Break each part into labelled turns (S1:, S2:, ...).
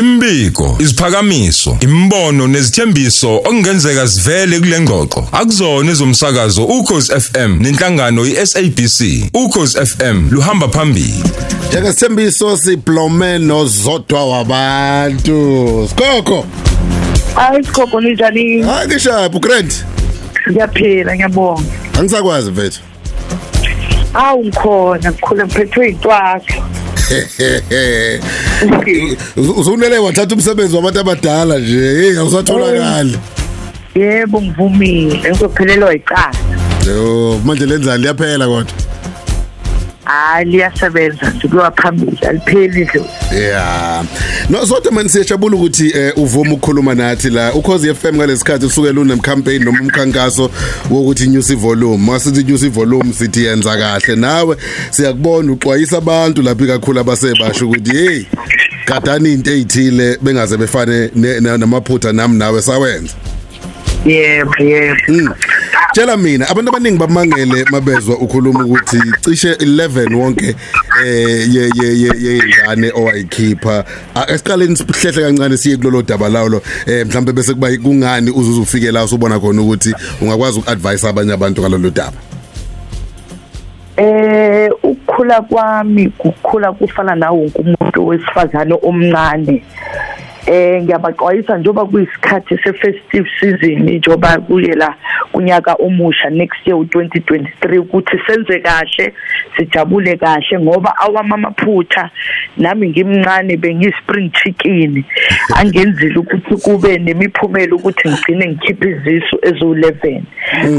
S1: Imbiko, isiphakamiso, imbono nezithembiso okungenzeka sivele kule ngxoxo akuzona ezomsakazo ukhozi FM nenhlangano iSABC. Ukhozi FM luhamba phambili.
S2: Njengesithembiso siblome nozodwa wabantu. Skoko.
S3: Hayi sikhoko ninjani?
S2: Hayi ngishapu Grant.
S3: Ngiyaphila ngiyabonga.
S2: Angisakwazi mfethu.
S3: Awu ngikhona ngikhule ngiphethwe intwaka.
S2: Uzunele wathatha umsebenzi wabantu abadala nje. Hey awusatholakali.
S3: Yebo ngivumile ngizophelelwa icala.
S2: Yo manje lenzani liyaphela kodwa.
S3: Hayi liyasebenza kuya phambili alipheli nje.
S2: Yeah. No sodwa manje siyajabula ukuthi eh, uvuma ukukhuluma nathi la ukhozi FM ngalesikhathi usukela une campaign noma umkhankaso wokuthi inyusi volume. Masithi inyusi volume sithi yenza kahle nawe siyakubona uxwayisa abantu lapha kakhulu abasebasho ukuthi hey gadani into ezithile bengaze befane ne- ne- namaphutha nami nawe sawenza.
S3: Yebo yebo.
S2: Tshela mina abantu abaningi bamangele mabezwa ukhuluma ukuthi cishe 11 wonke eh ye ye ye yengane owayikhipha esiqaleni sihlehle kancane siye kulolo daba lawo eh mhlambe bese kuba kungani uzuze ufike la usubona khona ukuthi ungakwazi ukuadvise abanye abantu ngalolu daba
S3: Eh ukukhula kwami kukhula kufana nawo wonke umuntu wesifazane omncane. Eh ngiyabaxwayisa njoba kuyisikhathi se-festive season njoba kuyela kunyaka omusha next year u2023 ukuthi senze kahle sijabule kahle ngoba awami amaphutha nami ngimncane bengispring chicken. Angenzile ukuthi kube nemiphumela ukuthi ngigcine ngikhipha izisu ezo11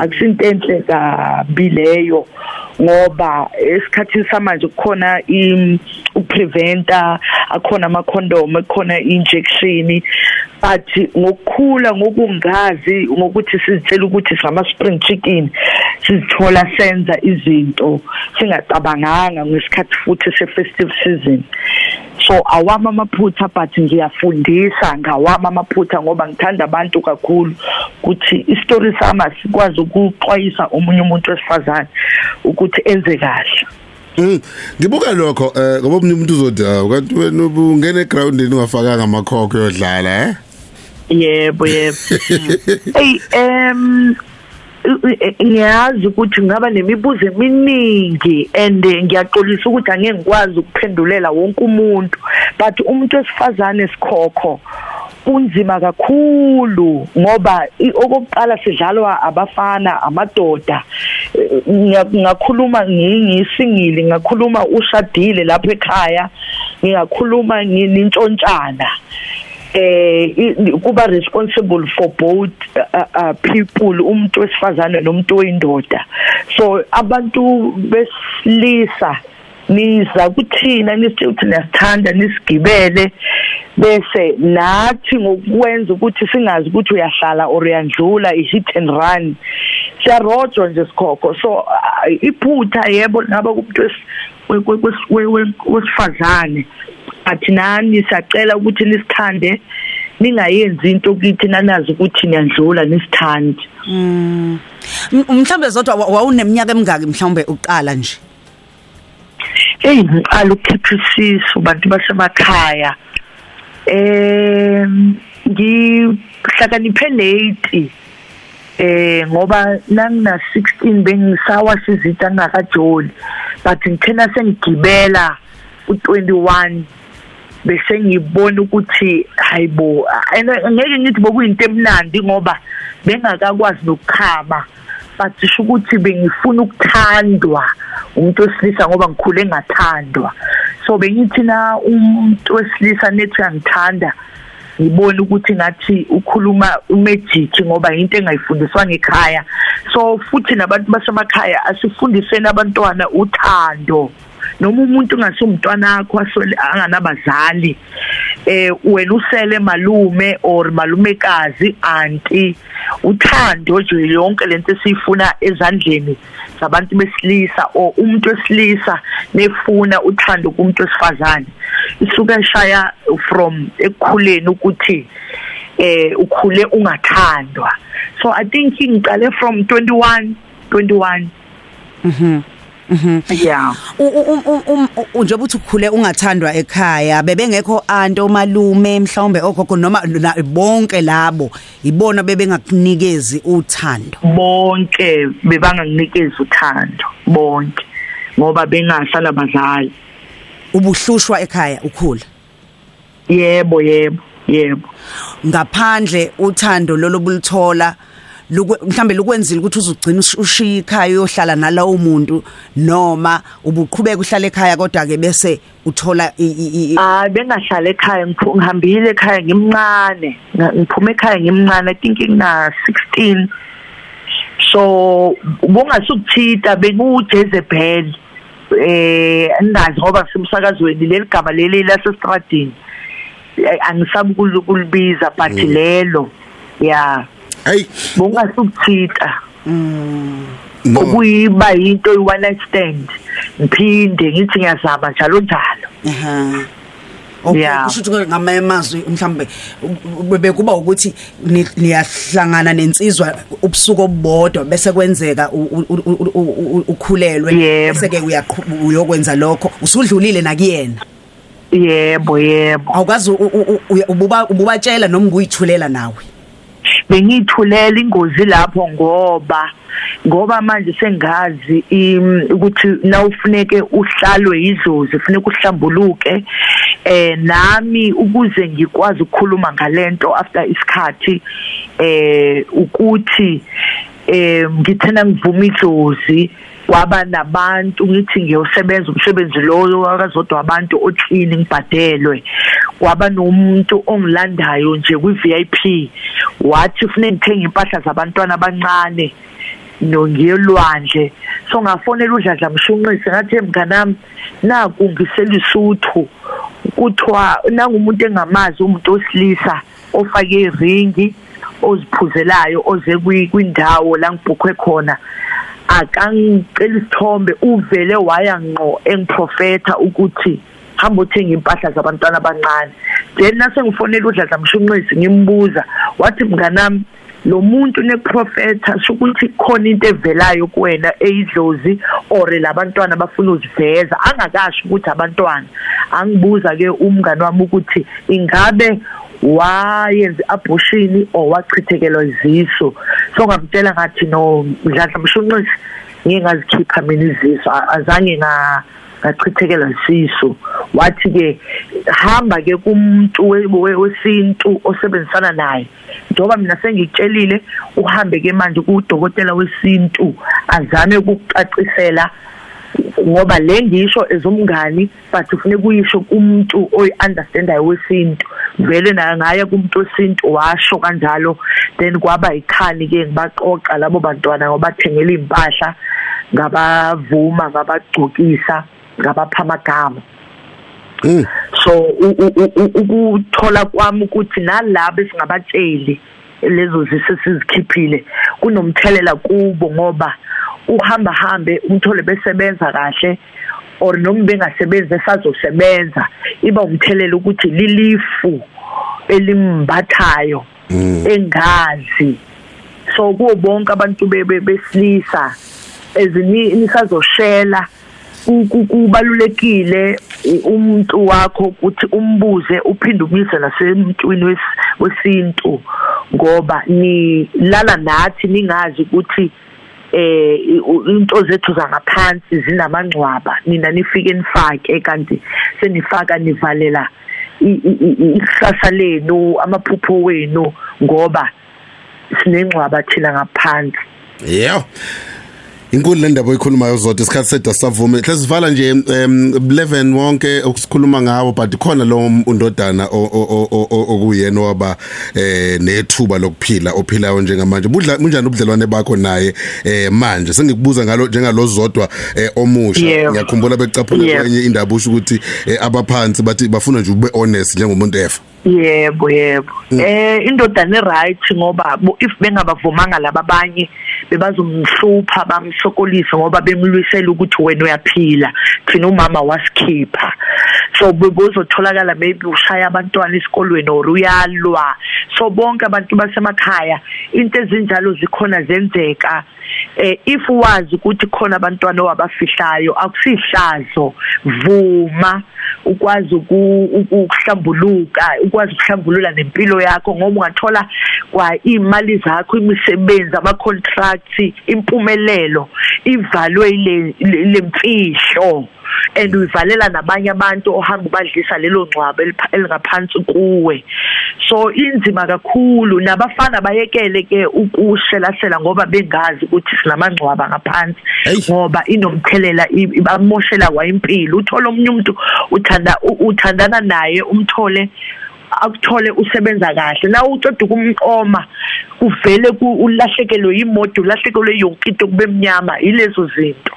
S3: akusinto enhle kabi leyo. Ngoba esikhathini samanje kukhona i upreventa akhona ama condom akhona injection but ngokukhula ngokungazi ngokuthi sizitshela ukuthi sama spring chicken sizithola senza izinto singacabanganga ngesikhathi futhi se festive season. So awami amaphutha but ngiyafundisa ngawami amaphutha ngoba ngithanda abantu kakhulu ukuthi istory sama sikwazi ukuxwayisa omunye umuntu wesifazane ukuthi enze kahle.
S2: Mm ngibuka lokho eh ngoba umuntu uzothi "Ah, kanti wena ubungena egroundini ungafakanga amakhokho yodlala eh?
S3: Yebo yebo. Hey em ngiyazi ukuthi ngaba nemibuzo eminingi and ngiyaxolisa ukuthi angeke ngikwazi ukuphendulela wonke umuntu. But umuntu wesifazane sikhokho unzima kakhulu ngoba okokuqala sidlalwa abafana amadoda. Eh, ngiya- ngakhuluma ushadile lapha ekhaya ngingakhuluma ngintshontshana eh kuba responsible for both uh, uh, people umuntu wesifazane nomuntu oyindoda. So abantu besilisa niza kuthina nisithi ukuthi niyasithanda nisigibele. Bese nathi ngokwenza ukuthi singazi ukuthi uyahlala or uyandlula i-hit and run? Siyarojwa nje sikhokho. So uh, iphutha yebo ngaba kumuntu wes- we- we- wes- we- we- wesifazane. Athi nani siyacela ukuthi nisithande ningayenzi into kithi nanazi ukuthi niyandlula nisithande.
S4: M- mhlambe zodwa wa- wawuneminyaka emingaki mhlawumbe uqala nje?
S3: Hey ngiqala ukukhipha isisu bantu basemakhaya. Em ngihlakaniphe late eh ngoba nangina 16 bengisawa sizitha ngakajoli but ngithena sengigibela u21 bese ngibona ukuthi hayibo angeke ngithi bokuyinto emnandi ngoba bengakakwazi nokukhama but sho ukuthi bengifuna ukuthandwa umuntu wesilisa ngoba ngikhule ngathandwa. So bengithi na umuntu wesilisa nethi uyangithanda ngibona ukuthi ngathi ukhuluma umagic ngoba into engayifundiswa ngekhaya. So futhi nabantu basemakhaya asifundiseni abantwana uthando. Noma umuntu ungasumntwana wakho asole anganabazali eh wena usele malume or malumekazi anti uthando nje yonke lento esiyifuna ezandleni zabantu besilisa or umuntu wesilisa nefuna uthando kumuntu wesifazane. Isuka eshaya from ekukhuleni ukuthi eh ukhule ungathandwa. So i think ngiqale from 21 21
S4: mhm.
S3: Yeah.
S4: Um- u- njengoba uthi ukhule ungathandwa ekhaya bebengekho anto malume mhlawumbe ogogo noma bonke labo ibona bebengakunikezi uthando?
S3: Bonke bebanganginikeza uthando bonke ngoba bengasala bazali
S4: ubuhlushwa ekhaya ukhula?
S3: Yebo yebo yebo.
S4: Ngaphandle uthando lolo bulithola mhlambe lukwenzile ukuthi uzugcina ush- ushiya ikhaya uyohlala nalawo muntu noma ubuqhubeka uhlala ekhaya kodwa ke bese uthola i- i- i-
S3: hayi bengahlala ekhaya ngihambile ekhaya ngimncane ngiphume ekhaya ngimncane i think ngina 16 so bongasukuthita bengu-jezebel eh andazi ngoba semsakazweni leli gama leli lasestradini. Eh, angisabi ukul- ukulibiza but lelo ya.
S2: Hey.
S3: Bongasukuthita
S2: no
S3: okuyiba into i-one night stand ngiphinde ngithi ngiyazama njalo njalo.
S4: Kusho ukuthi ngamanye amazwi mhlambe bebe kuba ukuthi ni- niyahlangana nensizwa ubusuku obodwa bese kwenzeka ukhulelwe. Bese ke uyokwenza lokho. Usudlulile nakuyena?
S3: Yebo yebo.
S4: Awukazi ububa ububatshela noma nguyithulela nawe?
S3: Bengithulela ingozi lapho ngoba ngoba manje sengazi ukuthi nawufuneke uhlalwe idlozi funeka uhlambuluke eh nami ukuze ngikwazi ukukhuluma ngalento after isikhathi eh ukuthi eh ngithena ngivuma idlozi kwaba nabantu ngithi ngiyosebenza umsebenzi loyo wakazodwa abantu othini ngibhadelwe. Kwaba nomuntu ongilandayo nje kwi-VIP wathi ufune ngithenga impahla zabantwana abancane no ngiyelwandle. So ngafonela udladla mshunqisi ngathi mnganami naku ngiselisuthu kuthiwa nangumuntu engamazi umuntu osilisa ofake iringi oziphuzelayo oze kwi- kwindawo la ngibhukhwe khona. Akangicela isithombe uvele waya ngqo engiprofetha ukuthi hamba uthenga impahla zabantwana abancane. Then nase ngifonela udladla mshunqisi ngimbuza wathi mnganami lo muntu neprofetha ukuthi khona into evelayo kuwena eyidlozi or labantwana bafuna uziveza angakasho ukuthi abantwana angibuza ke umngani wami ukuthi ingabe wayenza abortion or wachithekelwa iziso so ngamtshela ngathi no mdladla mshunqisi ngike ngazikhipha mina iziso azange nga ngachithekelwa isisu wathi ke hamba ke kumuntu we- we- wesintu osebenzisana naye. Njengoba mina sengikutshelile uhambe ke manje kudokotela wesintu azame ukukucacisela ngoba le ngisho ezomngani but kufanele kuyisho kumuntu oyi-understandayo wesintu. Vele naye ngaya kumuntu wesintu washo kanjalo then kwaba ikhani ke ngibaqoqa labo bantwana ngobathengela iy'mpahla ngabavuma ngabagcokisa ngabapha amagama
S2: Mm.
S3: so ukuthola kwami ukuthi nalabo esingabatsheli lezo zisu sizikhiphile kunomthelela kubo ngoba uhamba hambe umthole besebenza kahle or noma bengasebenzi esazosebenza iba umthelela ukuthi lilifu elimbathayo engazi. So kuwo bonke abantu be- be- besilisa ezini nisazoshela ku- ku- kubalulekile umuntu wakho ukuthi umbuze uphinde umyise nasemntwini wes- wesintu ngoba ni lala nathi ningazi ukuthi eh into zethu zangaphansi zinamangcwaba. Nina nifike nifake kanti senifaka nivalela ikusasa lenu amaphupho wenu ngoba sinengcwaba thina ngaphansi.
S2: Yeah inkulu le ndaba oyikhulumayo zodwa isikhathi seda savume hle sivala nje um 11 wonke okusikhuluma ngawo but khona lo undodana o- o- o- o- okuyena waba eh nethuba lokuphila ophilayo njengamanje. Budla bunjani ubudlelwane bakho naye eh manje? Sengikubuza ngalo njengalo zodwa eh omusha. Ngiyakhumbula becaphula
S3: Yebo.
S2: kwenye indaba usho ukuthi eh, abaphansi bathi bafuna nje ube honest njengomuntu efa.
S3: Yebo yebo. Eh indodana right ngoba if bengabavumanga laba abanye bebazomhlupha bamsokolisa ngoba bemlwisela ukuthi wena uyaphila. Thina umama wasikhipha. So bebozotholakala maybe ushaya abantwana esikolweni or uyalwa. So bonke abantu basemakhaya into ezinjalo zikhona zenzeka. Eh if wazi ukuthi khona abantwana owabafihlayo akusihlazo vuma ukwazi uku- uku- ukuhlambuluka ukwazi ukuhlambulula nempilo yakho ngoba ungathola kwa imali zakho imisebenzi ama contracts impumelelo ivalwe le mfihlo. And uyivalela nabanye abantu ohamba ubadlisa lelo elipha- elingaphansi kuwe. So inzima kakhulu. Nabafana bayekele ke ukushelasela ngoba bengazi ukuthi sinamangcwaba ngaphansi ngoba inomthelela ibamoshela kwa impilo uthola omunye umuntu uthanda uthandana naye umthole akuthole usebenza kahle. Na uceda ukumqoma kuvele ku- ulahlekelwe imoto ulahlekelwe yonke into kube mnyama yilezo zinto.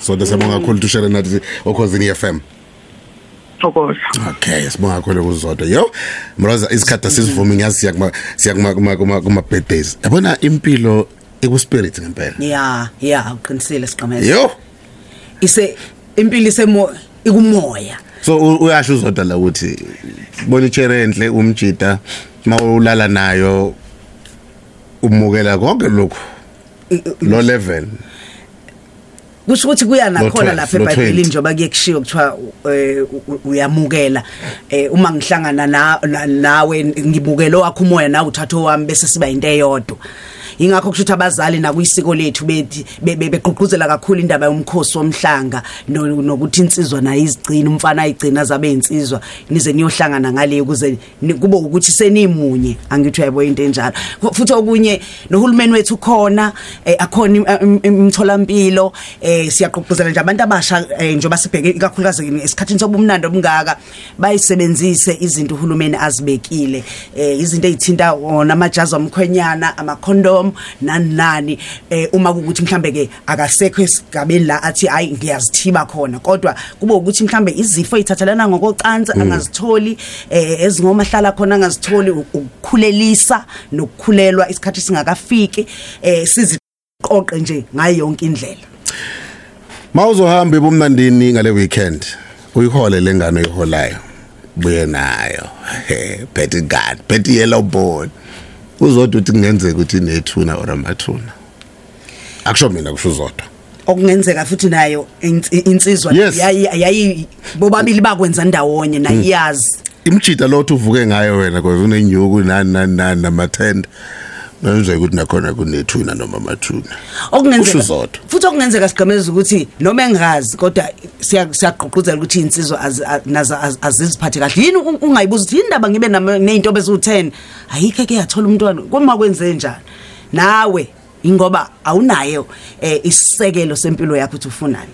S2: Sonke siyabonga kakhulu tushare nathi okhosini FM
S3: thokoza
S2: Okay, sibonga kakhulu kuzodwa. Yo, mroza isikhathi sisivumi ngiyazi siya kuma siya kuma kuma kuma, birthdays. Yabona impilo iku spirit ngempela.
S4: ya ya uqinisile siqhameza
S2: Yo,
S4: ise impilo isemo ikumoya.
S2: So uyasho uzodwa la ukuthi bona ichere enhle umjida mawulala nayo umukela konke lokho lo level.
S4: Kusho ukuthi kuya nakhona
S2: 12,
S4: lapha eBhayibhelini
S2: 20.
S4: njengoba kuyekushiwo kuthiwa eh, u- uyamukela eh uma ngihlangana na- na- nawe ngibukela wakho umoya nawe uthatha wami bese siba into eyodwa ingakho kusho ukuthi abazali nakuyisiko lethu bethi be- be- begqugquzela kakhulu indaba yomkhosi womhlanga no- nokuthi insizwa nayo izigcina umfana ayigcina zabe insizwa nize niyohlangana ngale ukuze ni- kube ukuthi senimunye. Angithi uyayibona into enjalo. Fu- futhi okunye nohulumeni wethu khona eh, akhona im- im- imtholampilo eh siyaqoqozela nje abantu abasha eh, njengoba sibheke ikakhulukazi esikhathini sobumnandi obungaka bayisebenzise izinto uhulumeni azibekile. Eh izinto ezithinta wona amajazi omkhwenyana ama condom nani nani uma ukuthi mhlambe ke akasekho esigabeni la athi hayi ngiyazithiba khona kodwa kube ukuthi mhlambe izifo ezithathelana ngokocansi angazitholi eh ezingomahlala khona angazitholi ukukhulelisa nokukhulelwa isikhathi singakafiki eh siziqoqe nje ngayo yonke indlela
S2: Mawuzohamba ebumnandini ngale weekend. Uyihole lengane oyiholayo. Buye nayo. Betty God, Betty Yellow Board. Uzodwa uthi kungenzeka ukuthi nethuna or amathuna. Akusho mina kusho uzodwa.
S4: okungenzeka futhi nayo ins- insizwa
S2: Yes.
S4: yayi yayi bobabili bakwenza ndawonye nayiyazi
S2: imjida lo uvuke ngayo wena because unenyuku nani nani nani namathenda manje ukuthi nakhona kunethuna noma amathuna.
S4: Okungenzeka
S2: Kusho uzodwa.
S4: futhi okungenzeka sigqemeza ukuthi noma engazi kodwa siya- siyagqugquzela ukuthi insizwa az- a- nazo az- aziziphathe kahle. Yini u- ungayibuza ukuthi yini ndaba ngibe nama- neyinto bezu10 ayikho ke yathola umntwana kuma kwenze njani? Nawe ingoba awunayo eh, isisekelo sempilo yakho ukuthi ufunani.